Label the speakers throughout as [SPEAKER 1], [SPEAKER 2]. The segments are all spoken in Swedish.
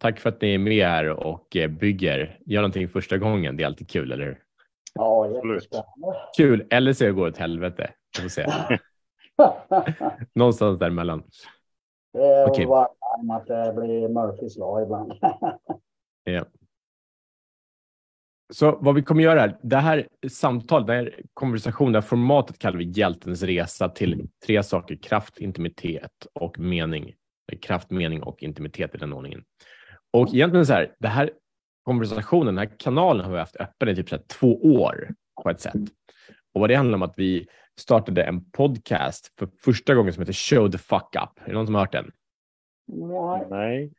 [SPEAKER 1] Tack för att ni är med här och eh, bygger. Gör någonting första gången. Det är alltid kul, eller hur?
[SPEAKER 2] Ja, jättespännande.
[SPEAKER 1] Kul, eller så går det åt helvete. Jag får se. Någonstans däremellan.
[SPEAKER 2] Det är bara att det blir Murphys lag ibland.
[SPEAKER 1] Ja. Så vad vi kommer göra här, det här samtalet, det här konversationen, det här formatet kallar vi hjältens resa till tre saker, kraft, intimitet och mening. Kraft, mening och intimitet i den ordningen. Och egentligen så här, det här konversationen, den här kanalen har vi haft öppen i typ så här två år på ett sätt. Och vad det handlar om att vi startade en podcast för första gången som heter Show the fuck up. Är det någon som har hört den?
[SPEAKER 2] Nej.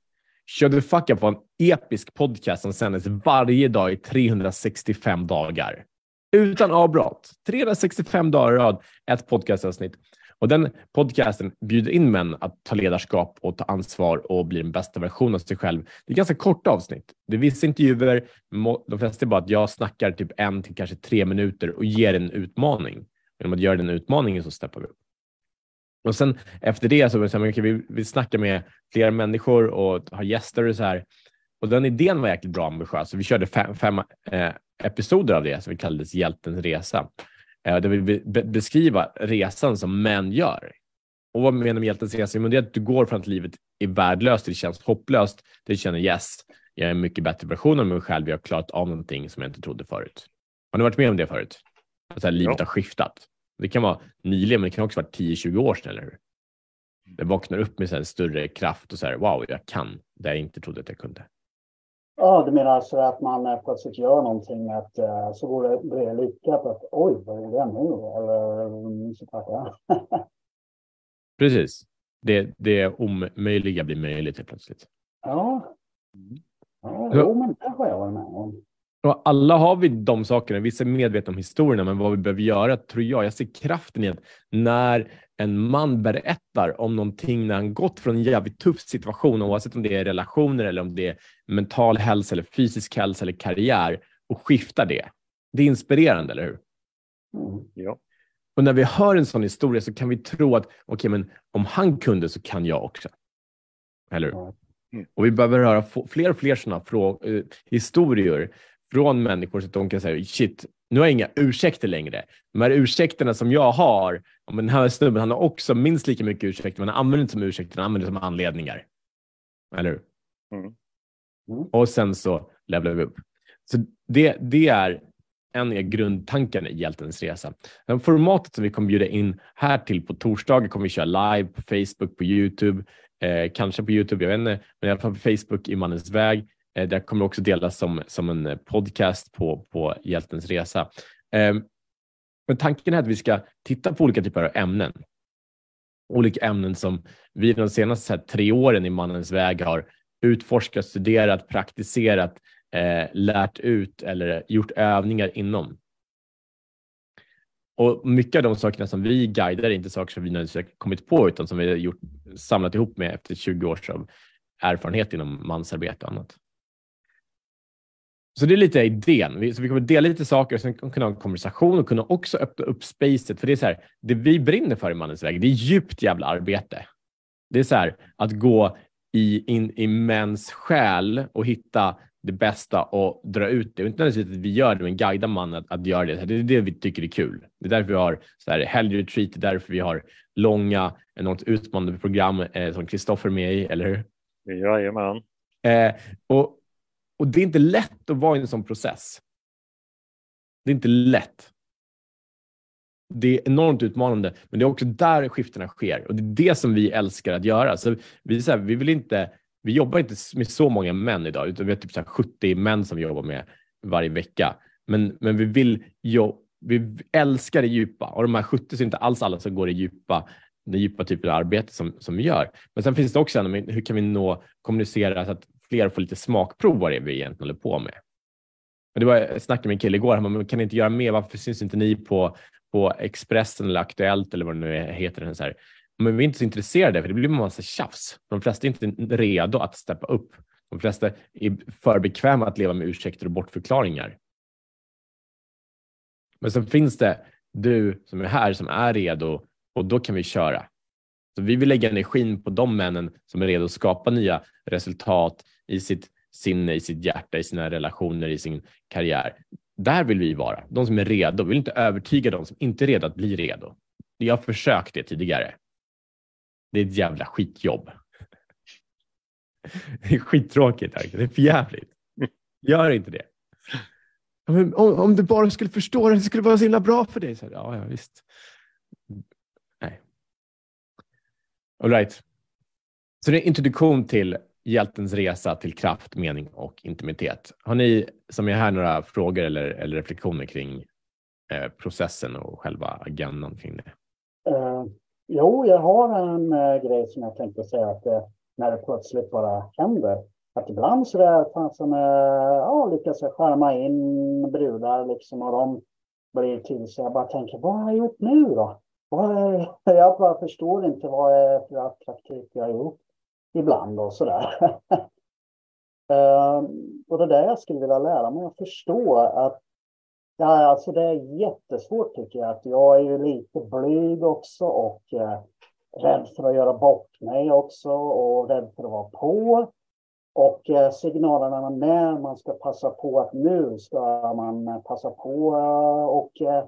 [SPEAKER 1] Show the fuck up var en episk podcast som sändes varje dag i 365 dagar. Utan avbrott. 365 dagar i rad, ett podcastavsnitt. Och den podcasten bjuder in män att ta ledarskap och ta ansvar och bli den bästa versionen av sig själv. Det är ganska korta avsnitt. Det är vissa intervjuer, de flesta är bara att jag snackar typ en till kanske tre minuter och ger en utmaning. Genom att göra den utmaningen så steppar vi upp. Och sen efter det så vill okay, vi, vi snackar med flera människor och har gäster och så här. Och den idén var jäkligt bra ambitiös. Så vi körde fem, fem eh, episoder av det som vi kallades Hjältens resa. Eh, där vi be, be, beskriva resan som män gör. Och vad menar med hjältens resa? Jo, men Det är att du går från att livet är värdelöst, det känns hopplöst, det känner yes, jag är en mycket bättre version av mig själv, jag har klarat av någonting som jag inte trodde förut. Har ni varit med om det förut? Att här, livet
[SPEAKER 3] Ja.
[SPEAKER 1] har skiftat. Det kan vara nyligen, men det kan också vara 10-20 år sedan, eller hur? Det vaknar upp med så en större kraft och så här, wow, jag kan det jag inte trodde att jag kunde.
[SPEAKER 2] Ja, du menar alltså att man eh, plötsligt gör någonting att eh, så går det, blir det lyckat att oj, vad är det nu? Eller mm, så tackar
[SPEAKER 1] Precis. Det, det omöjliga blir möjligt helt plötsligt.
[SPEAKER 2] Ja. Ja,
[SPEAKER 1] Ja.
[SPEAKER 2] jo, men det har jag varit med om.
[SPEAKER 1] Och alla har vi de sakerna. Vissa är medvetna om historierna, men vad vi behöver göra tror jag, jag ser kraften i att när en man berättar om någonting när han gått från en jävligt tuff situation, oavsett om det är relationer eller om det är mental hälsa eller fysisk hälsa eller karriär och skiftar det. Det är inspirerande, eller hur?
[SPEAKER 2] Mm.
[SPEAKER 3] Ja.
[SPEAKER 1] Och när vi hör en sån historia så kan vi tro att okej, men om han kunde så kan jag också. Eller hur?
[SPEAKER 3] Mm.
[SPEAKER 1] Och vi behöver höra fler och fler sådana eh, historier från människor så att de kan säga shit, nu har jag inga ursäkter längre. De här ursäkterna som jag har, men den här snubben han har också minst lika mycket ursäkter, men han använder inte som ursäkter, han använder som anledningar. Eller hur?
[SPEAKER 3] Mm.
[SPEAKER 2] Mm.
[SPEAKER 1] Och sen så levlar vi upp. Så det, det är en av grundtankarna i Hjältens resa. Det formatet som vi kommer bjuda in här till på torsdagar kommer vi köra live på Facebook, på Youtube, eh, kanske på Youtube, jag vet inte, men i alla fall på Facebook i Mannens väg. Eh, det kommer också delas som, som en eh, podcast på, på Hjältens resa. Ehm, men tanken är att vi ska titta på olika typer av ämnen. Olika ämnen som vi de senaste här, tre åren i Mannens väg har utforskat, studerat, praktiserat, eh, lärt ut eller gjort övningar inom. Och mycket av de sakerna som vi guidar är inte saker som vi nödvändigtvis har kommit på utan som vi har gjort, samlat ihop med efter 20 års erfarenhet inom mansarbete och annat. Så det är lite idén. Vi, så vi kommer dela lite saker och sen kunna ha en konversation och kunna också öppna upp spacet. För det är så här, det vi brinner för i Mannens väg, det är djupt jävla arbete. Det är så här att gå i, in i mäns själ och hitta det bästa och dra ut det. Och Inte nödvändigtvis att vi gör det, men guida mannen att, att göra det. Det är det vi tycker är kul. Det är därför vi har så här helgretreat, det är därför vi har långa, enormt utmanande program eh, som Kristoffer är med i, eller hur?
[SPEAKER 3] Jajamän.
[SPEAKER 1] Eh, och, och det är inte lätt att vara i en sån process. Det är inte lätt. Det är enormt utmanande, men det är också där skiftena sker och det är det som vi älskar att göra. Så vi, så här, vi vill inte, vi jobbar inte med så många män idag, utan vi har typ så här 70 män som vi jobbar med varje vecka. Men, men vi vill jo, vi älskar det djupa och de här 70 så är inte alls alla som går i djupa, den djupa typen av arbete som, som vi gör. Men sen finns det också en, hur kan vi nå kommunicera så att fler får lite smakprov vad det är vi egentligen håller på med. Men det var, jag snackade med en kille igår, han men kan inte göra mer? Varför syns inte ni på, på Expressen eller Aktuellt eller vad det nu heter? Den så här. Men vi är inte så intresserade för det blir en massa tjafs. De flesta är inte redo att steppa upp. De flesta är för bekväma att leva med ursäkter och bortförklaringar. Men sen finns det du som är här som är redo och då kan vi köra. Så vi vill lägga energin på de männen som är redo att skapa nya resultat i sitt sinne, i sitt hjärta, i sina relationer, i sin karriär. Där vill vi vara. De som är redo. Vi vill inte övertyga de som inte är redo att bli redo. Jag har försökt det tidigare. Det är ett jävla skitjobb. Det är skittråkigt. Det är för jävligt. Gör inte det. Om, om, du bara skulle förstå det, det skulle vara så himla bra för dig. Så, ja, ja, visst. Nej. All right. Så det är en introduktion till hjältens resa till kraft, mening och intimitet. Har ni som är här några frågor eller, eller reflektioner kring eh, processen och själva agendan kring det?
[SPEAKER 2] Uh, jo, jag har en uh, grej som jag tänkte säga att uh, när det plötsligt bara händer. Att ibland så där fasen, ja, lyckas jag skärma in brudar liksom och de blir till sig. Jag bara tänker, vad har jag gjort nu då? Jag bara förstår inte vad det är för attraktivt jag har gjort ibland och sådär. Ehm, och det är det jag skulle vilja lära mig att förstå att ja, alltså det är jättesvårt tycker jag. Att jag är ju lite blyg också och eh, rädd för att göra bort mig också och rädd för att vara på. Och eh, signalerna när man ska passa på att nu ska man passa på eh, och eh,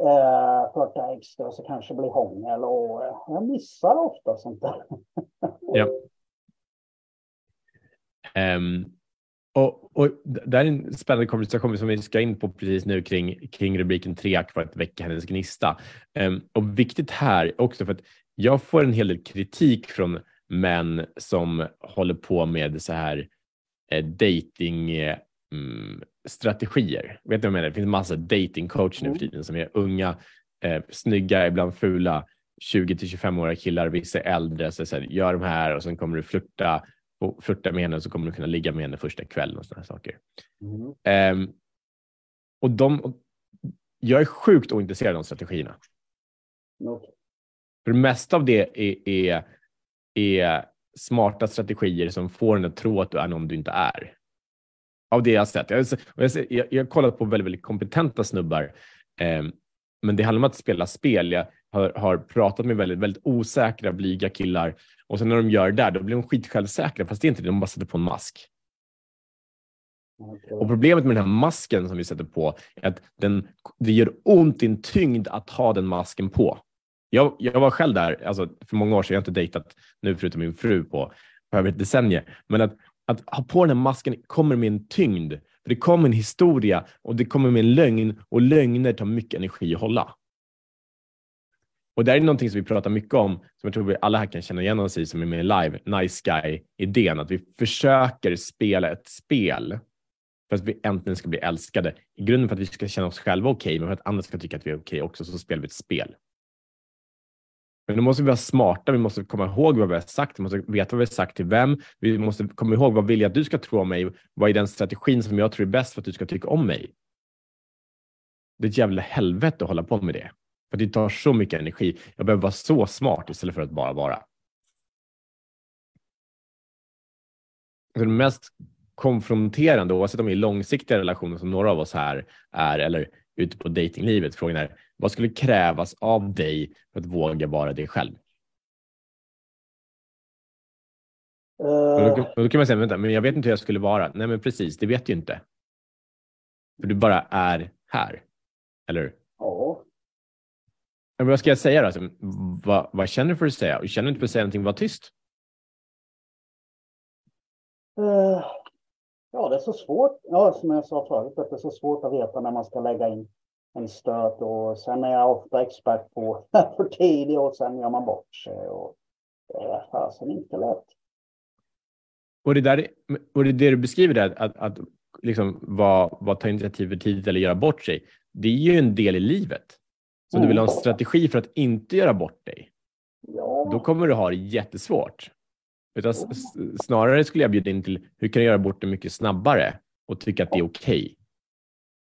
[SPEAKER 2] eh, flörta extra så kanske blir hångel och eh, jag missar ofta sånt där.
[SPEAKER 1] ja. Um, och, och det är en spännande konversation som vi ska in på precis nu kring, kring rubriken Tre för att väcka hennes gnista. Um, och viktigt här också för att jag får en hel del kritik från män som håller på med så här eh, dating eh, mm, strategier. Vet du vad jag menar? Det finns massa datingcoach nu för mm. tiden som är unga, eh, snygga, ibland fula, 20 till 25-åriga killar, vissa är äldre. Så, så här, gör de här och sen kommer du flirta och flirta med henne och så kommer du kunna ligga med henne första kvällen och sådana saker. Mm. Um, och de, jag är sjukt ointresserad av de strategierna. Okay. För det mesta av det är, är, är smarta strategier som får en att tro att du är någon du inte är. Av det jag har sett. Jag, jag, jag, jag har kollat på väldigt, väldigt kompetenta snubbar, eh, men det handlar om att spela spel. Jag har, har pratat med väldigt, väldigt osäkra, blyga killar och sen när de gör det där, då blir de skitsjälvsäkra, fast det är inte det. De bara sätter på en mask. Och Problemet med den här masken som vi sätter på är att den, det gör ont i en tyngd att ha den masken på. Jag, jag var själv där alltså, för många år sedan, jag har inte dejtat nu förutom min fru på, på över ett decennium, men att, att ha på den här masken kommer med en tyngd. För Det kommer en historia och det kommer med en lögn och lögner tar mycket energi att hålla. Och det är någonting som vi pratar mycket om, som jag tror vi alla här kan känna igen oss i som är med live, nice guy-idén, att vi försöker spela ett spel för att vi äntligen ska bli älskade. I grunden för att vi ska känna oss själva okej, okay, men för att andra ska tycka att vi är okej okay också, så spelar vi ett spel. Men då måste vi vara smarta, vi måste komma ihåg vad vi har sagt, vi måste veta vad vi har sagt till vem, vi måste komma ihåg vad vill jag att du ska tro om mig, vad är den strategin som jag tror är bäst för att du ska tycka om mig? Det är ett jävla helvete att hålla på med det. För det tar så mycket energi. Jag behöver vara så smart istället för att bara vara. Det mest konfronterande, oavsett om vi är långsiktiga relationer som några av oss här är eller ute på datinglivet, frågan är vad skulle krävas av dig för att våga vara dig själv? Uh... Och då, då, kan man säga, vänta, men jag vet inte hur jag skulle vara. Nej, men precis, det vet du inte. För du bara är här. Eller
[SPEAKER 2] Ja.
[SPEAKER 1] Men vad ska jag säga då? Alltså, vad, vad, känner du för att säga? Känner du inte för att säga någonting, var tyst.
[SPEAKER 2] Uh, ja, det är så svårt. Ja, som jag sa förut, att det är så svårt att veta när man ska lägga in en stöt och sen är jag ofta expert på för tidigt och sen gör man bort sig. Och det är fasen inte lätt.
[SPEAKER 1] Och det, där, och det, det du beskriver där, att, att liksom vad, vad ta initiativ för tidigt eller göra bort sig, det är ju en del i livet. Så mm. du vill ha en mm. strategi för att inte göra bort dig.
[SPEAKER 2] Ja.
[SPEAKER 1] Då kommer du ha det jättesvårt. Utan snarare skulle jag bjuda in till hur kan du göra bort det mycket snabbare och tycka att det är okej. Okay.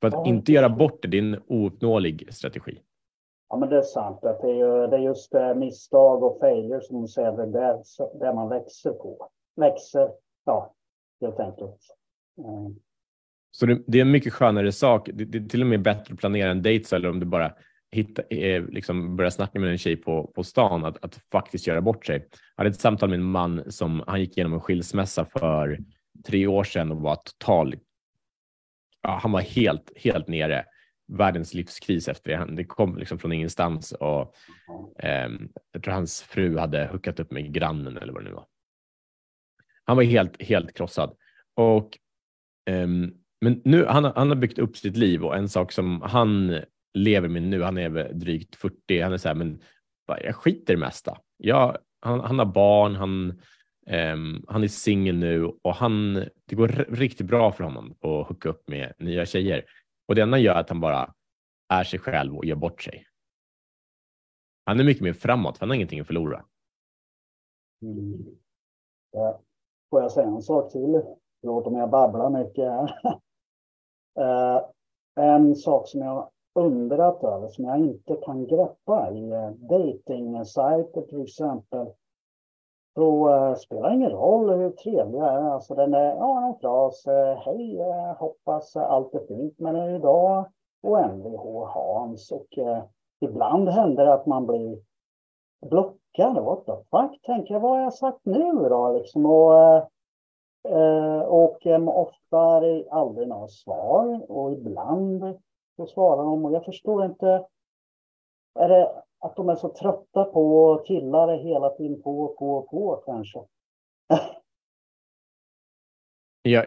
[SPEAKER 1] För att ja. inte göra bort det, det är en ouppnåelig strategi.
[SPEAKER 2] Ja, men det är sant. Det är, ju, det är just det, misstag och failure som du säger, det är där, man växer på. Växer, ja, helt enkelt. Mm.
[SPEAKER 1] Så det, det, är en mycket skönare sak. Det, det, är till och med bättre att planera en dejt eller om du bara hitta, eh, liksom börja snacka med en tjej på, på stan att, att faktiskt göra bort sig. Jag hade ett samtal med en man som han gick igenom en skilsmässa för tre år sedan och var total. Ja, han var helt, helt nere. Världens livskris efter det. Det kom liksom från ingenstans och eh, jag tror hans fru hade hookat upp med grannen eller vad det nu var. Han var helt, helt krossad och eh, men nu, han, han har byggt upp sitt liv och en sak som han lever med nu, han är drygt 40, han är så här, men jag skiter i det mesta. Jag, han, han har barn, han, um, han är singel nu och han, det går riktigt bra för honom att hooka upp med nya tjejer. Och det enda gör att han bara är sig själv och gör bort sig. Han är mycket mer framåt, för han har ingenting att förlora.
[SPEAKER 2] Mm. Ja. Får jag säga en sak till? Förlåt om jag babblar mycket. uh, en sak som jag undrat över, som jag inte kan greppa i uh, datingsajter till exempel. Så uh, eh, spelar ingen roll hur trevlig jag är. Alltså den är, ja, en fras. Eh, hej, eh, hoppas allt är fint med dig idag. Och Mvh Hans. Och uh, ibland händer det att man blir blockad. What the fuck, tänker jag. Vad har jag sagt nu då? Liksom, och, uh, och um, ofta är det aldrig några svar. Och ibland så svarar de. Och jag förstår inte. Är det att de är så trötta på killar hela tiden på, på, på kanske.
[SPEAKER 1] jag,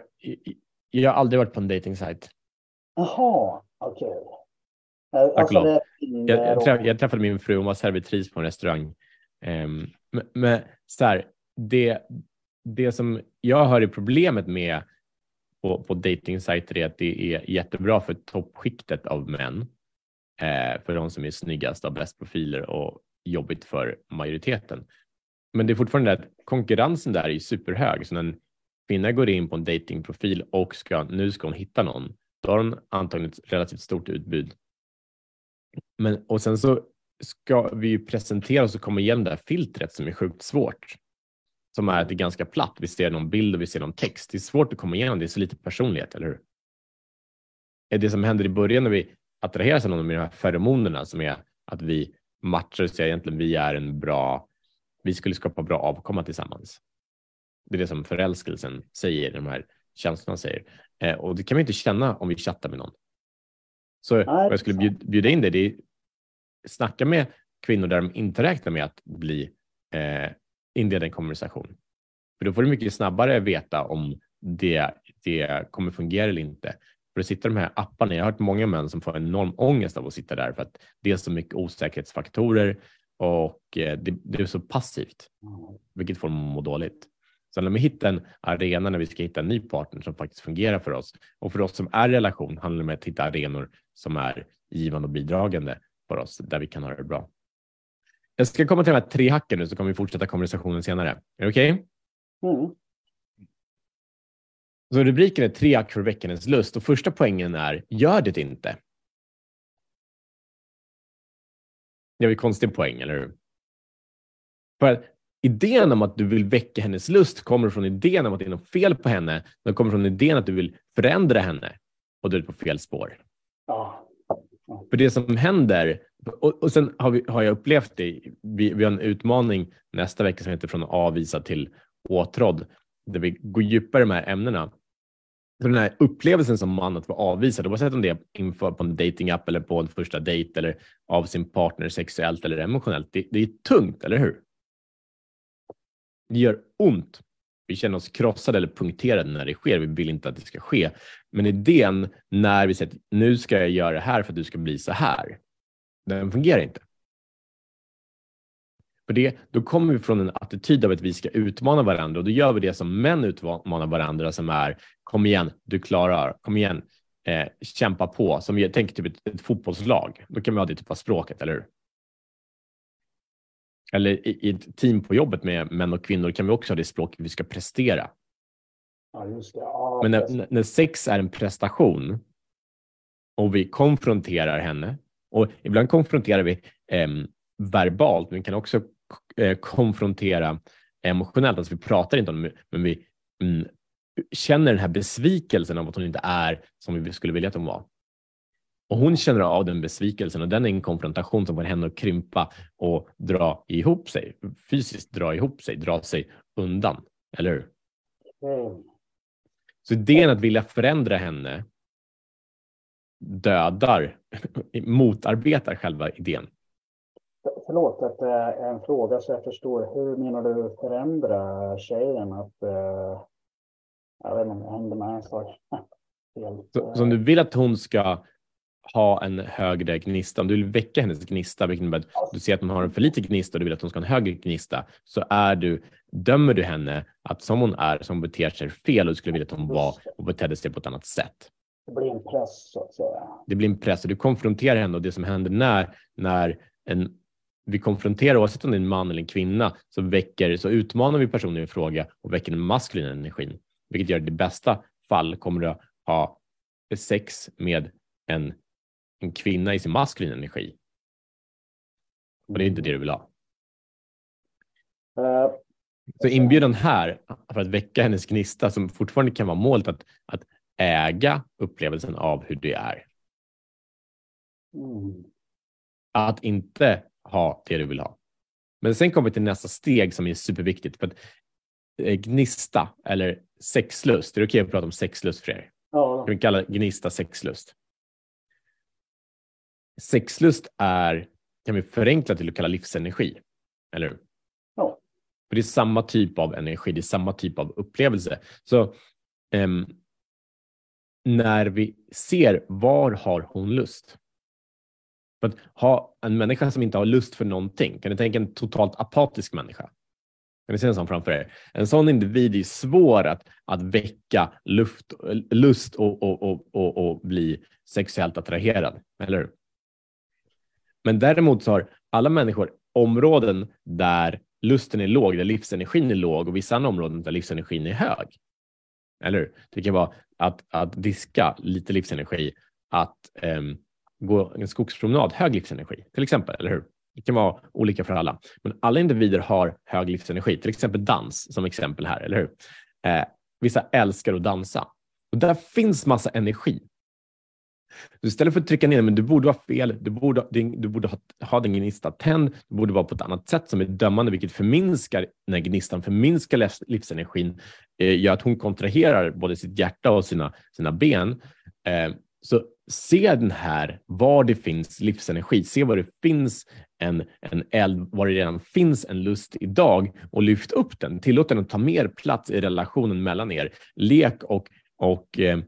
[SPEAKER 1] jag har aldrig varit på en dejtingsajt.
[SPEAKER 2] Jaha, okej.
[SPEAKER 1] Okay. Alltså jag, jag, träff, jag, träffade min fru, hon var servitris på en restaurang. Um, men, men så här, det, det som jag hör är problemet med på, på dejtingsajter är att det är jättebra för toppskiktet av män eh, för de som är snyggast och bäst profiler och jobbigt för majoriteten. Men det är fortfarande att konkurrensen där är superhög. Så när en kvinna går in på en datingprofil och ska, nu ska hon hitta någon, då har hon antagligen ett relativt stort utbud. Men, och sen så ska vi ju presentera oss och komma igenom det här filtret som är sjukt svårt. Som är att det är ganska platt. Vi ser någon bild och vi ser någon text. Det är svårt att komma igenom. Det är så lite personlighet, eller hur? Det som händer i början när vi attraheras av någon med de här feromonerna som är att vi matchar och säger egentligen vi är en bra, vi skulle skapa bra avkomma tillsammans. Det är det som förälskelsen säger, de här känslorna säger. Eh, och det kan vi inte känna om vi chattar med någon. Så jag skulle bjuda in dig, det är snacka med kvinnor där de inte räknar med att bli eh, inleda en konversation. För då får du mycket snabbare veta om det, det kommer fungera eller inte. För att sitta de här apparna, jag har hört många män som får enorm ångest av att sitta där för att det är så mycket osäkerhetsfaktorer och eh, det, det är så passivt, vilket får dem att må dåligt. Så när vi hittar en arena när vi ska hitta en ny partner som faktiskt fungerar för oss och för oss som är i relation handlar det om att hitta arenor som är givande och bidragande för oss där vi kan ha det bra. Jag ska komma till de här tre hacken nu så kommer vi fortsätta konversationen senare. Är det okej? Okay? Mm. Så rubriken är tre hack för väckarens lust och första poängen är gör det inte. Det är en konstig poäng, eller hur? För idén om att du vill väcka hennes lust kommer från idén om att det är något fel på henne. Den kommer från idén att du vill förändra henne och du är på fel spår. Ja. För det som händer, och, och sen har, vi, har jag upplevt det, vi, vi har en utmaning nästa vecka som heter från avvisad till åtrådd, där vi går djupare i de här ämnena den här upplevelsen som man att vara avvisad, oavsett om det är inför på en datingapp eller på en första dejt eller av sin partner sexuellt eller emotionellt, det, det är tungt, eller hur? Det gör ont. Vi känner oss krossade eller punkterade när det sker. Vi vill inte att det ska ske. Men idén när vi säger att nu ska jag göra det här för att du ska bli så här, den fungerar inte. För det, då kommer vi från en attityd av att vi ska utmana varandra och då gör vi det som män utmanar varandra som är kom igen, du klarar, kom igen, eh, kämpa på. Som vi tänker typ ett, ett, fotbollslag, då kan vi ha det typ av språket, eller hur? Eller i, i, ett team på jobbet med män och kvinnor kan vi också ha det språket vi ska prestera.
[SPEAKER 2] Ja. Ja,
[SPEAKER 1] Men när, när sex är en prestation och vi konfronterar henne och ibland konfronterar vi eh, verbalt, men vi kan också konfrontera emotionellt. Alltså vi pratar inte om det, men vi mm, känner den här besvikelsen av att hon inte är som vi skulle vilja att hon var. Och hon känner av den besvikelsen och den är en konfrontation som får henne att krympa och dra ihop sig, fysiskt dra ihop sig, dra sig undan. Eller hur? Mm. Så idén att vilja förändra henne dödar, motarbetar själva idén.
[SPEAKER 2] Förlåt att det är en fråga så jag förstår. Hur menar du förändra tjejen? Att, uh, jag vet inte om jag hängde med en sak.
[SPEAKER 1] Så, så om du vill att hon ska ha en högre gnista, om du vill väcka hennes gnista, vilket innebär att du ser att hon har en för lite gnista och du vill att hon ska ha en högre gnista, så är du, dömer du henne att som hon är, som beter sig fel och du skulle vilja att hon var och betedde sig på ett annat sätt.
[SPEAKER 2] Det blir en press så att säga.
[SPEAKER 1] Det blir en press och du konfronterar henne och det som händer när, när en, vi konfronterar, oavsett om det är en man eller en kvinna, så, väcker, så utmanar vi personen i fråga och väcker den maskulina energin, vilket gör att i bästa fall kommer du ha sex med en en kvinna i sin maskulina energi. Och det är inte det du vill ha. Uh, så inbjudan här för att väcka hennes gnista som fortfarande kan vara målet att, att äga upplevelsen av hur det är. Mm. Att inte ha det du vill ha. Men sen kommer vi till nästa steg som är superviktigt. För att eh, gnista eller sexlust, är det okej okay att prata om sexlust för er? Ja. Kan vi kalla gnista sexlust? Sexlust är, kan vi förenkla till att kalla livsenergi, eller hur? Ja. För det är samma typ av energi, det är samma typ av upplevelse. Så um, när vi ser var har hon lust? För att ha en människa som inte har lust för någonting, kan ni tänka en totalt apatisk människa? Kan ni se en sån framför er? En sån individ är svår att, att väcka luft, lust och, och, och, och, och bli sexuellt attraherad, eller hur? Men däremot så har alla människor områden där lusten är låg, där livsenergin är låg och vissa andra områden där livsenergin är hög. Eller hur? Det kan vara att, att diska lite livsenergi, att um, gå en skogspromenad, hög livsenergi till exempel, eller hur? Det kan vara olika för alla, men alla individer har hög livsenergi, till exempel dans som exempel här, eller hur? Eh, vissa älskar att dansa och där finns massa energi. Så istället för att trycka ner men du borde vara fel, du borde, du borde ha, ha din gnista tänd, du borde vara på ett annat sätt som är dömande, vilket förminskar när gnistan, förminskar livsenergin, eh, gör att hon kontraherar både sitt hjärta och sina, sina ben. Eh, så se den här, var det finns livsenergi, se var det finns en, en eld, var det redan finns en lust idag och lyft upp den. Tillåt den att ta mer plats i relationen mellan er. Lek och, och eh,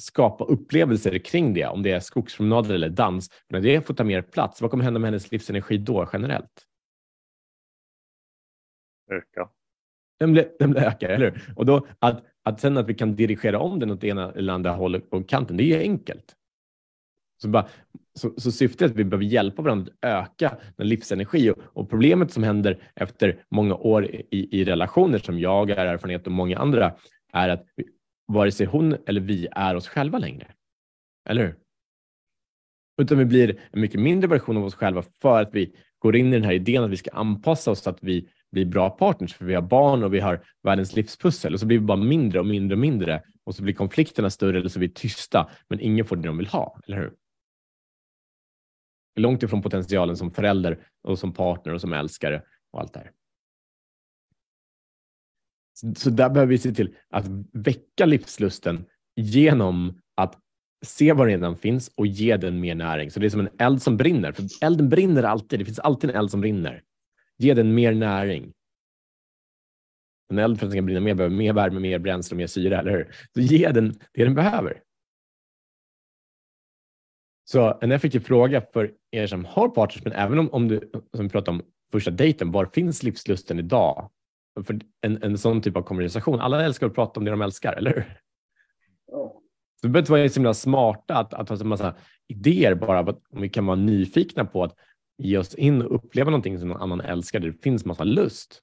[SPEAKER 1] skapa upplevelser kring det, om det är skogspromenader eller dans. När det får ta mer plats, vad kommer hända med hennes livsenergi då generellt?
[SPEAKER 3] Öka.
[SPEAKER 1] Den blir, den blir ökar, eller hur? Och då att, att sen att vi kan dirigera om den åt ena eller andra hållet på kanten, det är ju enkelt. Så, bara, så, så syftet är att vi behöver hjälpa varandra att öka den livsenergi och, och problemet som händer efter många år i, i relationer som jag har erfarenhet och många andra är att vi, vare sig hon eller vi är oss själva längre. Eller hur? Utan vi blir en mycket mindre version av oss själva för att vi går in i den här idén att vi ska anpassa oss så att vi blir bra partners för vi har barn och vi har världens livspussel och så blir vi bara mindre och mindre och mindre och så blir konflikterna större eller så blir vi tysta men ingen får det de vill ha, eller hur? Långt ifrån potentialen som förälder och som partner och som älskare och allt det här. Så där behöver vi se till att väcka livslusten genom att se vad redan finns och ge den mer näring. Så det är som en eld som brinner. För elden brinner alltid. Det finns alltid en eld som brinner. Ge den mer näring. En eld för att den ska brinna mer behöver mer värme, mer bränsle och mer syre, eller hur? Så ge den det den behöver. Så en effektiv fråga för er som har partners, men även om, om du, som vi pratade om första dejten, var finns livslusten idag? för en, en sån typ av konversation. Alla älskar att prata om det de älskar, eller hur? Ja. Så vi behöver inte vara så himla smarta att, att ha en massa idéer bara, om vi kan vara nyfikna på att ge oss in och uppleva någonting som någon annan älskar, där det finns massa lust.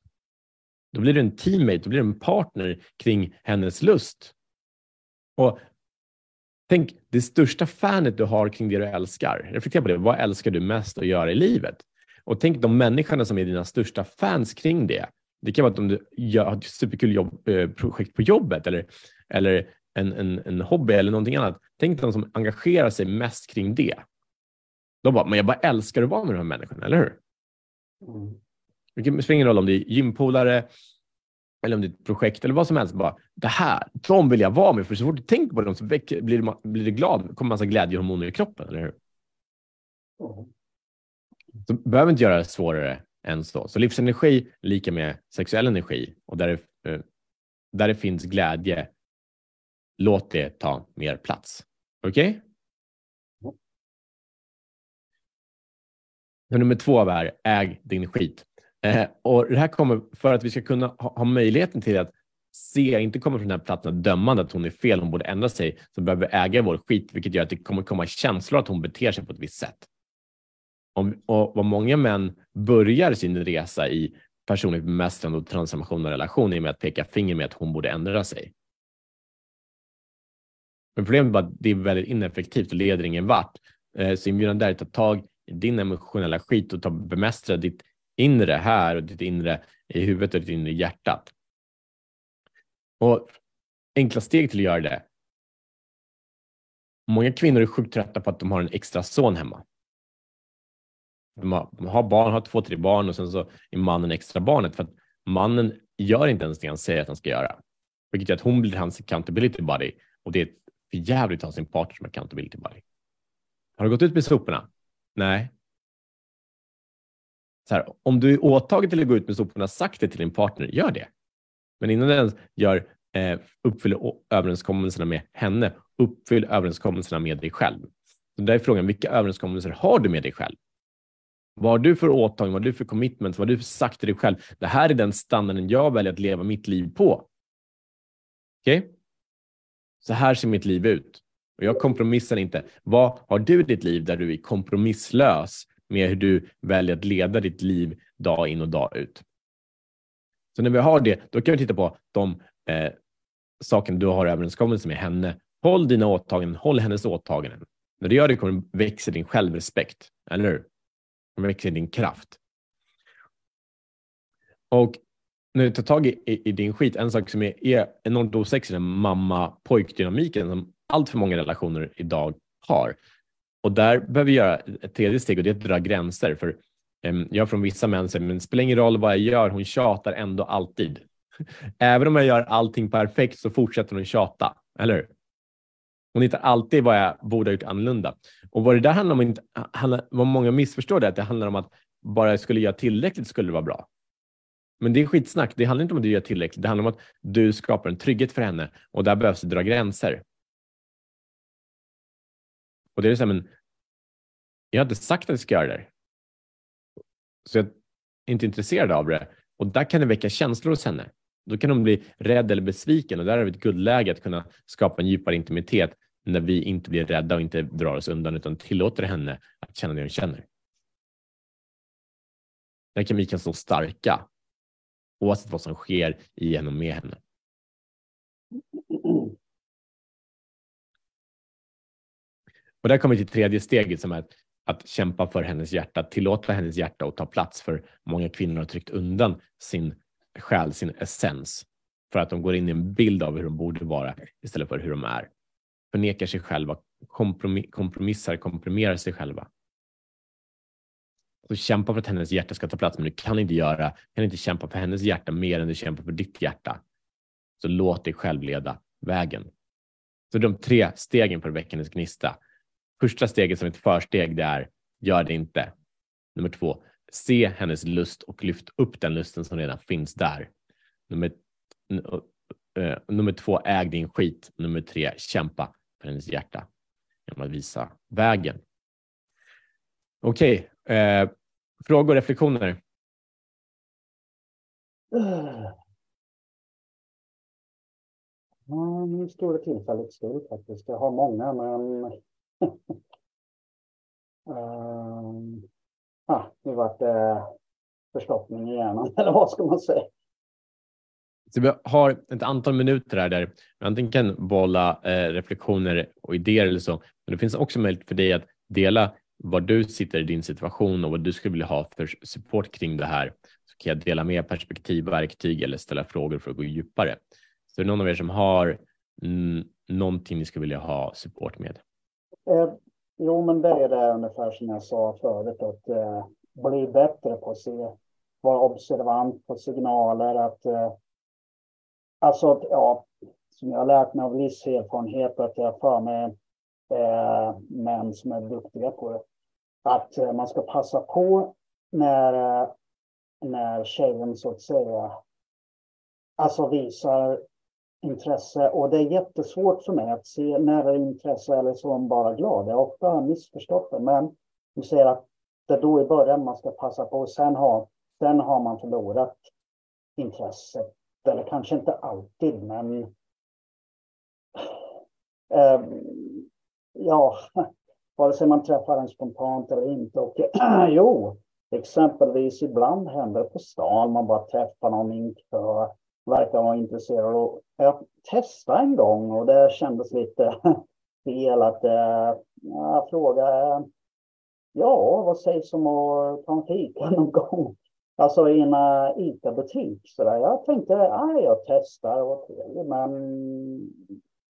[SPEAKER 1] Då blir du en teammate, då blir du en partner kring hennes lust. Och Tänk det största fanet du har kring det du älskar. Reflektera på det. Vad älskar du mest att göra i livet? Och tänk de människorna som är dina största fans kring det. Det kan vara att om du gör ett superkul jobb, eh, projekt på jobbet eller, eller en, en, en hobby eller någonting annat. Tänk de som engagerar sig mest kring det. De bara, men jag bara älskar att vara med de här människorna, eller hur? Mm. Det spelar ingen roll om det är gympolare eller om det är ett projekt eller vad som helst. Bara, det här, de vill jag vara med. För så fort du tänker på dem så blir du, blir du glad. kommer massa glädjehormoner i kroppen, eller hur? Mm. Så behöver inte göra det svårare än så. Så livsenergi lika med sexuell energi och där det, eh, där det finns glädje, låt det ta mer plats. Okej? Okay? Nummer två är äg din skit. Eh, och det här kommer för att vi ska kunna ha, ha möjligheten till att se, inte komma från den här platsen dömande att hon är fel, hon borde ändra sig, så behöver vi äga vår skit, vilket gör att det kommer komma känslor att hon beter sig på ett visst sätt. Om, och vad många män börjar sin resa i personligt bemästrande och transformation av relationer med att peka finger med att hon borde ändra sig. Men problemet är bara att det är väldigt ineffektivt och leder ingen vart. Eh, så inbjudan där är att ta tag din emotionella skit och ta, bemästra ditt inre här och ditt inre i huvudet och ditt inre i hjärtat. Och enkla steg till att göra det. Många kvinnor är sjukt trötta på att de har en extra son hemma. De har, de har barn, har två, tre barn och sen så är mannen extra barnet för att mannen gör inte ens det han säger att han ska göra. Vilket gör att hon blir hans accountability buddy och det är för jävligt att ha sin partner som accountability buddy. Har du gått ut med soporna? Nej. Så här, om du är åtaget till att gå ut med soporna, sagt det till din partner, gör det. Men innan du ens gör, eh, uppfyller överenskommelserna med henne, uppfyll överenskommelserna med dig själv. Så där är frågan, vilka överenskommelser har du med dig själv? Vad har du för åtagande, vad har du för commitment, vad har du sagt till dig själv? Det här är den standarden jag väljer att leva mitt liv på. Okej? Okay? Så här ser mitt liv ut. Och jag kompromissar inte. Vad har du i ditt liv där du är kompromisslös med hur du väljer att leda ditt liv dag in och dag ut? Så när vi har det, då kan vi titta på de eh, sakerna du har överenskommelse med henne. Håll dina åtaganden, håll hennes åtaganden. När du gör det kommer växa din självrespekt, eller hur? kommer växa din kraft. Och när du tar tag i, i, i, din skit, en sak som är, är enormt osexig är mamma-pojk-dynamiken som allt för många relationer idag har. Och där behöver vi göra ett tredje steg och det är att dra gränser. För ehm, jag från vissa män säger, men det spelar ingen roll vad jag gör, hon tjatar ändå alltid. Även om jag gör allting perfekt så fortsätter hon tjata, eller hur? Hon hittar alltid vad jag borde ha gjort annorlunda. Och vad det där handlar om, vad många missförstår det, att det handlar om att bara jag skulle göra tillräckligt skulle det vara bra. Men det är skitsnack. Det handlar inte om att du gör tillräckligt. Det handlar om att du skapar en trygghet för henne och där behövs det dra gränser. Och det är så här, men jag har inte sagt att jag ska göra det. Så jag är inte intresserad av det. Och där kan det väcka känslor hos henne. Då kan hon bli rädd eller besviken och där har vi ett guldläge att kunna skapa en djupare intimitet när vi inte blir rädda och inte drar oss undan utan tillåter henne att känna det hon känner. Där kan vi kan stå starka oavsett vad som sker i henne och med henne. Och där kommer vi till tredje steget som är att, att kämpa för hennes hjärta, tillåta hennes hjärta att ta plats för många kvinnor har tryckt undan sin själ, sin essens för att de går in i en bild av hur de borde vara istället för hur de är förnekar sig själva, kompromissar, komprimerar sig själva. Så kämpa för att hennes hjärta ska ta plats, men du kan inte göra, kan inte kämpa för hennes hjärta mer än du kämpar för ditt hjärta. Så låt dig själv leda vägen. Så de tre stegen för väckandes gnista. Första steget som ett försteg, det är gör det inte. Nummer två, se hennes lust och lyft upp den lusten som redan finns där. Nummer, uh, nummer två, äg din skit. Nummer tre, kämpa för hennes hjärta genom att visa vägen. Okej, okay. eh, frågor och reflektioner?
[SPEAKER 2] Mm, nu står det tillfälligt still faktiskt. Jag har många, men um... ah, nu vart det eh, förstoppning i hjärnan, eller vad ska man säga?
[SPEAKER 1] Så vi har ett antal minuter här där vi antingen kan bolla eh, reflektioner och idéer eller så, men det finns också möjlighet för dig att dela var du sitter i din situation och vad du skulle vilja ha för support kring det här. Så kan jag dela med perspektiv, verktyg eller ställa frågor för att gå djupare. Så är det någon av er som har mm, någonting ni skulle vilja ha support med?
[SPEAKER 2] Eh, jo, men det är det ungefär som jag sa förut, att eh, bli bättre på att se, vara observant på signaler, att eh, alltså, ja, som jag har lärt mig av viss erfarenhet, att jag för mig eh, män som är duktiga på det, att eh, man ska passa på när, eh, när tjejen så att säga alltså visar intresse och det är jättesvårt för mig att se när det är intresse eller så bara glad. Jag har ofta missförstått det, men du säger att det är då i början man ska passa på och sen har, sen har man förlorat intresset. Eller kanske inte alltid, men eh, ja, vare sig man träffar en spontant eller inte. Och jo, exempelvis ibland händer det på stan, man bara träffar någon i en kö verkar vara intresserad. Och jag testade en gång och det kändes lite fel att äh, jag frågade Ja, vad sägs om att ta en fika någon gång? Alltså i en uh, ICA-butik. Jag tänkte, ah, jag testar och trevligt, men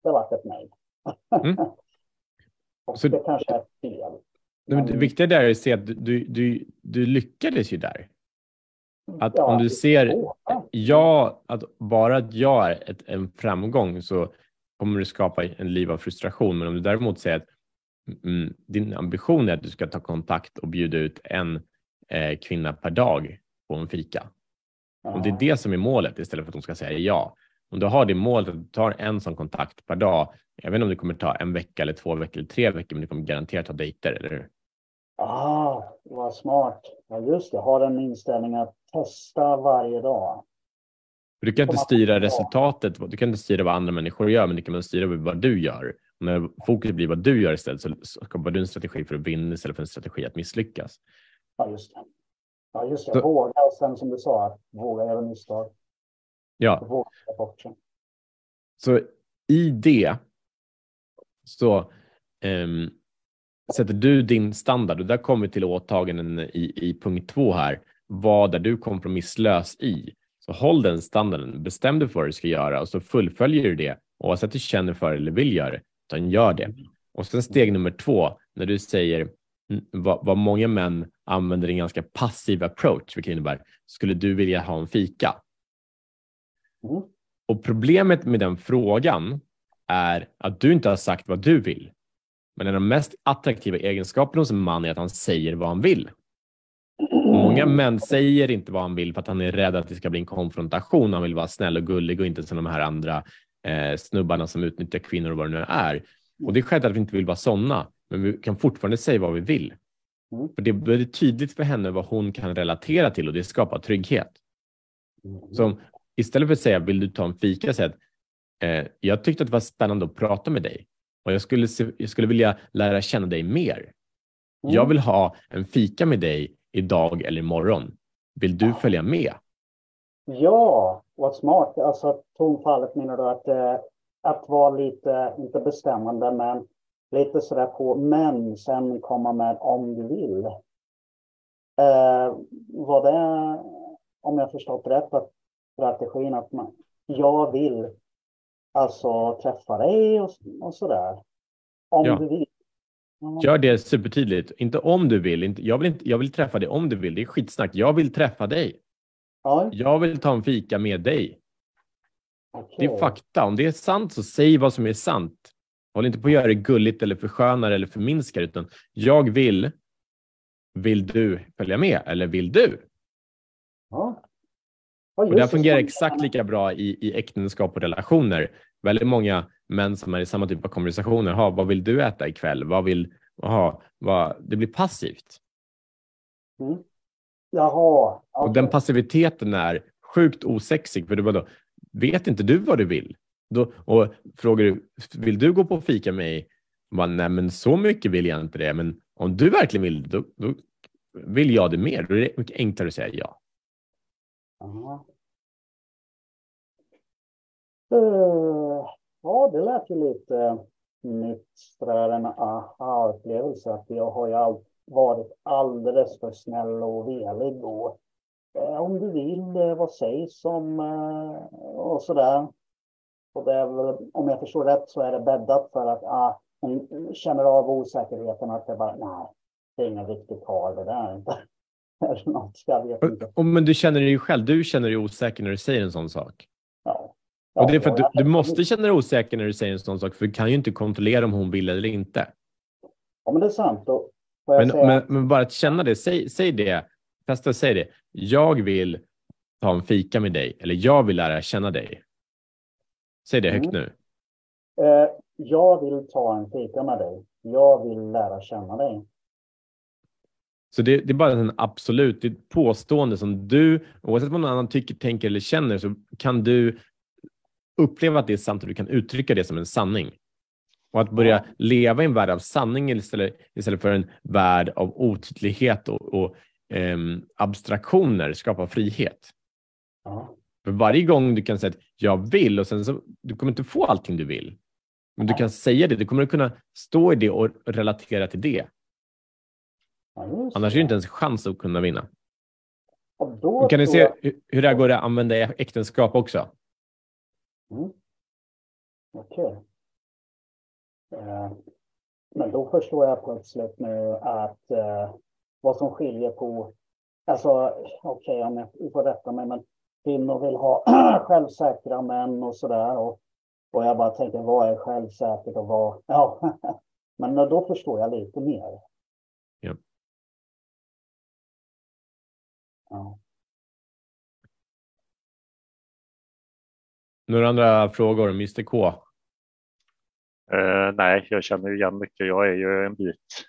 [SPEAKER 2] det var ett nej. Mm. och så, det kanske är fel.
[SPEAKER 1] Men... Det viktiga där är att se att du, du, du lyckades ju där. Att ja, om du ser, ja, att bara att jag är ett, en framgång så kommer du skapa en liv av frustration. Men om du däremot säger att mm, din ambition är att du ska ta kontakt och bjuda ut en eh, kvinna per dag på en fika. Ja. Om det är det som är målet istället för att de ska säga ja. Om du har det målet att du tar en sån kontakt per dag. Jag vet inte om det kommer ta en vecka eller två veckor eller tre veckor, men du kommer garanterat ha dejter, eller hur?
[SPEAKER 2] Ah, vad smart. Ja, just det. Har en inställning att testa varje dag.
[SPEAKER 1] Du kan inte styra resultatet. Du kan inte styra vad andra människor gör, men du kan styra vad du gör. Och när fokus blir vad du gör istället så skapar du en strategi för att vinna istället för en strategi att misslyckas.
[SPEAKER 2] Ja, just det. Ja, just det. Våga och sen som du sa, våga göra misstag.
[SPEAKER 1] Ja. Våga bort sig. Så i det så um, sätter du din standard och där kommer vi till åtaganden i, i punkt två här. Vad är du kompromisslös i? Så håll den standarden, bestäm dig för vad du ska göra och så fullföljer du det oavsett om du känner för det eller vill göra det, utan gör det. Och sen steg nummer två, när du säger vad, vad många män använder en ganska passiv approach, vilket innebär, skulle du vilja ha en fika? Mm. Och problemet med den frågan är att du inte har sagt vad du vill. Men en av de mest attraktiva egenskaperna hos en man är att han säger vad han vill. Många män säger inte vad han vill för att han är rädd att det ska bli en konfrontation. Han vill vara snäll och gullig och inte som de här andra eh, snubbarna som utnyttjar kvinnor och vad det nu är. Och det är självklart att vi inte vill vara sådana, men vi kan fortfarande säga vad vi vill. Mm. För det blir tydligt för henne vad hon kan relatera till och det skapar trygghet. Så istället för att säga, vill du ta en fika? Säg att eh, jag tyckte att det var spännande att prata med dig och jag skulle, jag skulle vilja lära känna dig mer. Mm. Jag vill ha en fika med dig idag eller imorgon. Vill du följa med?
[SPEAKER 2] Ja, vad smart. Alltså tonfallet menar du att, eh, att vara lite, inte bestämmande, men lite sådär på, men sen komma med om du vill. Eh, var det, om jag förstått rätt, att strategin att man, jag vill alltså träffa dig och, och sådär. Om ja. du vill.
[SPEAKER 1] Gör det supertydligt. Inte om du vill. Inte, jag, vill inte, jag vill träffa dig om du vill. Det är skitsnack. Jag vill träffa dig. Ja. Jag vill ta en fika med dig. Okay. Det är fakta. Om det är sant så säg vad som är sant. Håll inte på att göra det gulligt eller förskönar eller förminskar utan jag vill. Vill du följa med eller vill du? Ja. Och det fungerar exakt lika bra i, i äktenskap och relationer. Väldigt många män som är i samma typ av konversationer. Ha, vad vill du äta ikväll? Vad vill, aha, vad, det blir passivt.
[SPEAKER 2] Mm. Jaha.
[SPEAKER 1] Okay. Och den passiviteten är sjukt osexig. För du bara då, vet inte du vad du vill? Då, och frågar du, vill du gå på fika med mig? Bara, Nej, men så mycket vill jag inte det. Men om du verkligen vill, då, då vill jag det mer. Då är det mycket enklare att säga ja.
[SPEAKER 2] Aha. Uh, ja, det lät ju lite nytt sådär en aha-upplevelse. Att jag har ju all, varit alldeles för snäll och velig. Och, eh, om du vill, eh, vad sägs om eh, och sådär. Och väl, om jag förstår rätt så är det bäddat för att ah, hon känner av osäkerheten att det bara, nej, det är ingen riktigt par det där inte. Eller något, jag vet inte.
[SPEAKER 1] Och, men du känner dig ju själv, du känner dig osäker när du säger en sån sak.
[SPEAKER 2] Ja.
[SPEAKER 1] och det är för att du, du måste känna dig osäker när du säger en sån sak, för du kan ju inte kontrollera om hon vill eller inte.
[SPEAKER 2] Ja, men det är sant.
[SPEAKER 1] Men,
[SPEAKER 2] säga,
[SPEAKER 1] men, men bara att känna det, säg, säg det, testa säg det. Jag vill ta en fika med dig, eller jag vill lära känna dig. Säg det högt
[SPEAKER 2] Mm.
[SPEAKER 1] nu.
[SPEAKER 2] eh, jag vill ta en fika med dig. Jag vill lära känna dig.
[SPEAKER 1] Så det, det är bara en absolut, det är ett påstående som du, oavsett vad någon annan tycker, tänker eller känner, så kan du uppleva att det är sant och du kan uttrycka det som en sanning. Och att börja
[SPEAKER 2] Ja.
[SPEAKER 1] leva i en värld av sanning istället, istället för en värld av otydlighet och, och ehm, abstraktioner skapar frihet.
[SPEAKER 2] Ja.
[SPEAKER 1] För varje gång du kan säga att jag vill och sen så, du kommer inte få allting du vill. Men du kan säga det, du kommer kunna stå i det och relatera till det.
[SPEAKER 2] Ja,
[SPEAKER 1] Annars är det inte ens chans att kunna vinna.
[SPEAKER 2] Då
[SPEAKER 1] kan
[SPEAKER 2] tror
[SPEAKER 1] se hur det här går att använda i äktenskap också?
[SPEAKER 2] Mm. Okej. Eh, men då förstår jag plötsligt nu att eh, vad som skiljer på, alltså okej om jag får rätta mig, men kvinnor vill ha självsäkra män och sådär. Och, och jag bara tänker, vad är självsäkert och vad, ja. men då förstår jag lite mer.
[SPEAKER 1] Ja.
[SPEAKER 2] Ja.
[SPEAKER 1] Några andra frågor? Mr K?
[SPEAKER 3] Eh, nej, jag känner ju igen mycket. Jag är ju en bit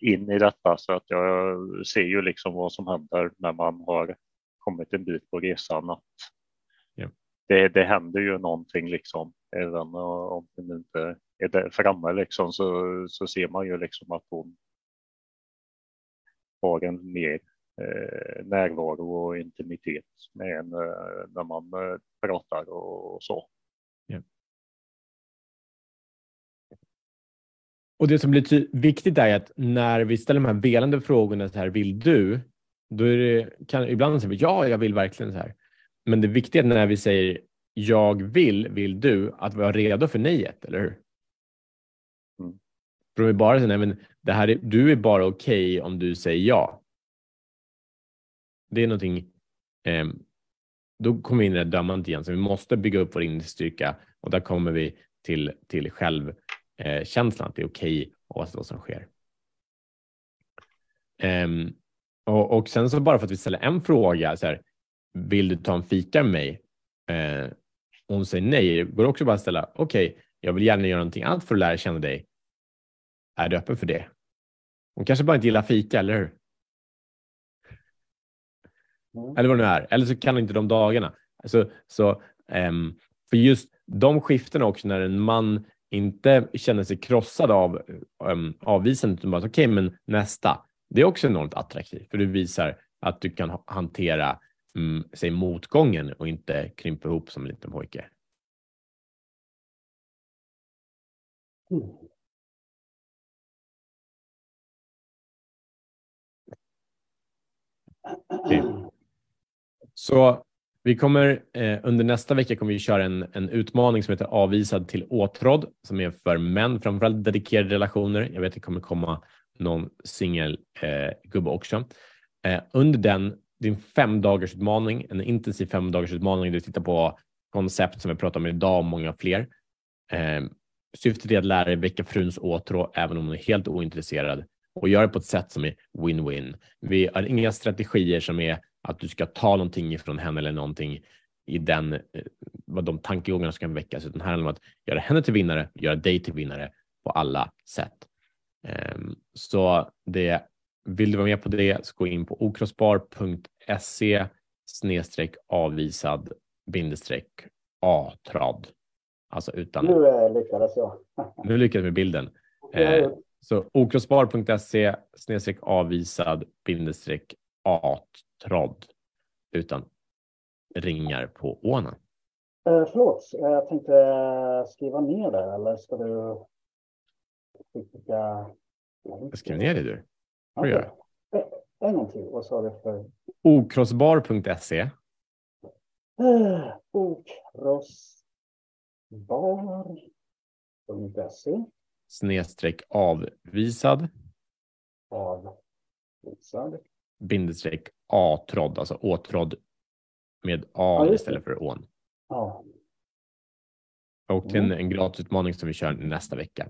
[SPEAKER 3] in i detta så att jag ser ju liksom vad som händer när man har kommit en bit på resan. Att
[SPEAKER 1] Ja.
[SPEAKER 3] det, det händer ju någonting liksom, även om det inte är där framme liksom så, så ser man ju liksom att hon har en mer närvaro och intimitet med en eh, när man eh, pratar och så.
[SPEAKER 1] Och det som blir viktigt är att när vi ställer de här velande frågorna, så här, vill du? Då är det, kan, ibland säger vi ja, jag vill verkligen så här. Men det viktiga är när vi säger jag vill, vill du, att vara redo för nejet, eller hur?
[SPEAKER 3] Mm.
[SPEAKER 1] För om vi bara säger, nej men det här är, du är bara okej om du säger ja. Det är någonting, eh, då kommer vi in i det dömandet igen, så vi måste bygga upp vår inre styrka och där kommer vi till, till självkänslan. eh, att det är okej oavsett vad som sker. Eh, och, och sen så bara för att vi ställer en fråga, så här, vill du ta en fika med mig? Eh, och hon säger nej, går också bara att ställa, okej, jag vill gärna göra någonting annat för att lära känna dig. Är du öppen för det? Hon kanske bara inte gillar fika, eller hur?
[SPEAKER 2] Mm.
[SPEAKER 1] Eller vad det nu är. Eller så kan inte de dagarna. Så, så, ehm, för just de skiftena också när en man inte känner sig krossad av um, avvisandet utan bara okej, men nästa. Det är också enormt attraktivt för du visar att du kan ha- hantera mm, säg, motgången och inte krympa ihop som en liten pojke.
[SPEAKER 2] Mm.
[SPEAKER 1] Okej. Så vi kommer eh, under nästa vecka kommer vi köra en, en utmaning som heter avvisad till åtrådd som är för män, framförallt dedikerade relationer. Jag vet att det kommer komma någon singelgubbe eh, gubbe också. Eh, under den, din fem dagars utmaning, en intensiv fem dagars utmaning, du tittar på koncept som vi pratar om idag och många fler. Eh, syftet är att lära dig väcka fruns åtrå även om hon är helt ointresserad och göra det på ett sätt som är win-win. Vi har inga strategier som är att du ska ta någonting ifrån henne eller någonting i den, eh, vad de tankegångarna som kan väckas, utan här handlar det om att göra henne till vinnare, göra dig till vinnare på alla sätt. Ehm, Så det, vill du vara med på det så gå in på okrossbar.se snedstreck avvisad bindestreck A-trad. Alltså utan,
[SPEAKER 2] Nu eh, lyckades jag.
[SPEAKER 1] nu lyckades med bilden. Eh, Så okrossbar.se snedstreck avvisad bindestreck A-tråd utan ringar på ånen.
[SPEAKER 2] Eh, förlåt, jag tänkte eh, skriva ner det eller ska du skicka?
[SPEAKER 1] Skriv ner det du.
[SPEAKER 2] Okej.
[SPEAKER 1] göra.
[SPEAKER 2] Eh, En gång till, vad sa du för?
[SPEAKER 1] Okrossbar.se
[SPEAKER 2] Eh, Okross. bar.se
[SPEAKER 1] snedstreck avvisad
[SPEAKER 2] avvisad
[SPEAKER 1] bindestreck A-tråd, alltså åtråd med A
[SPEAKER 2] Ja,
[SPEAKER 1] istället för ån.
[SPEAKER 2] Ja,
[SPEAKER 1] Och till en,
[SPEAKER 2] Mm.
[SPEAKER 1] en gratisutmaning som vi kör nästa vecka.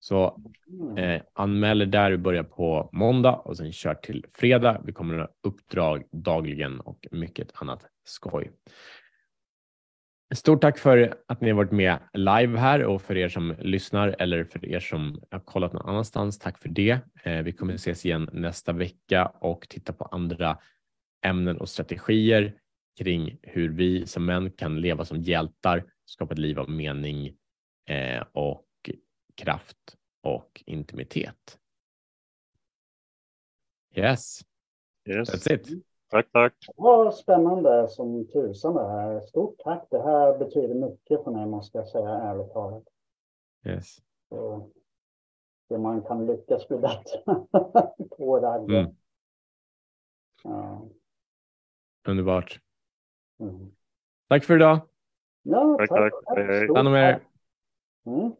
[SPEAKER 1] Så
[SPEAKER 2] mm.
[SPEAKER 1] eh, anmäl er där, vi börjar på måndag och sen kör till fredag. Vi kommer att ha uppdrag dagligen och mycket annat skoj. Stort tack för att ni har varit med live här och för er som lyssnar eller för er som har kollat någon annanstans. Tack för det. Eh, Vi kommer ses igen nästa vecka och titta på andra ämnen och strategier kring hur vi som män kan leva som hjältar, skapa ett liv av mening eh, och kraft och intimitet. Yes,
[SPEAKER 3] Yes.
[SPEAKER 1] that's it.
[SPEAKER 3] Tack, tack.
[SPEAKER 2] Ja, spännande som tusan det här. Stort tack. Det här betyder mycket för mig måste jag säga ärligt talat.
[SPEAKER 1] Yes.
[SPEAKER 2] Så det man kan lyckas bli bättre på Ragge.
[SPEAKER 1] Mm.
[SPEAKER 2] Ja.
[SPEAKER 1] Underbart.
[SPEAKER 2] Mm.
[SPEAKER 1] Tack för idag.
[SPEAKER 2] Ja,
[SPEAKER 3] Tack, tack. Hej, hej.
[SPEAKER 2] Stort
[SPEAKER 1] Ta hand om er.
[SPEAKER 2] tack. Mm.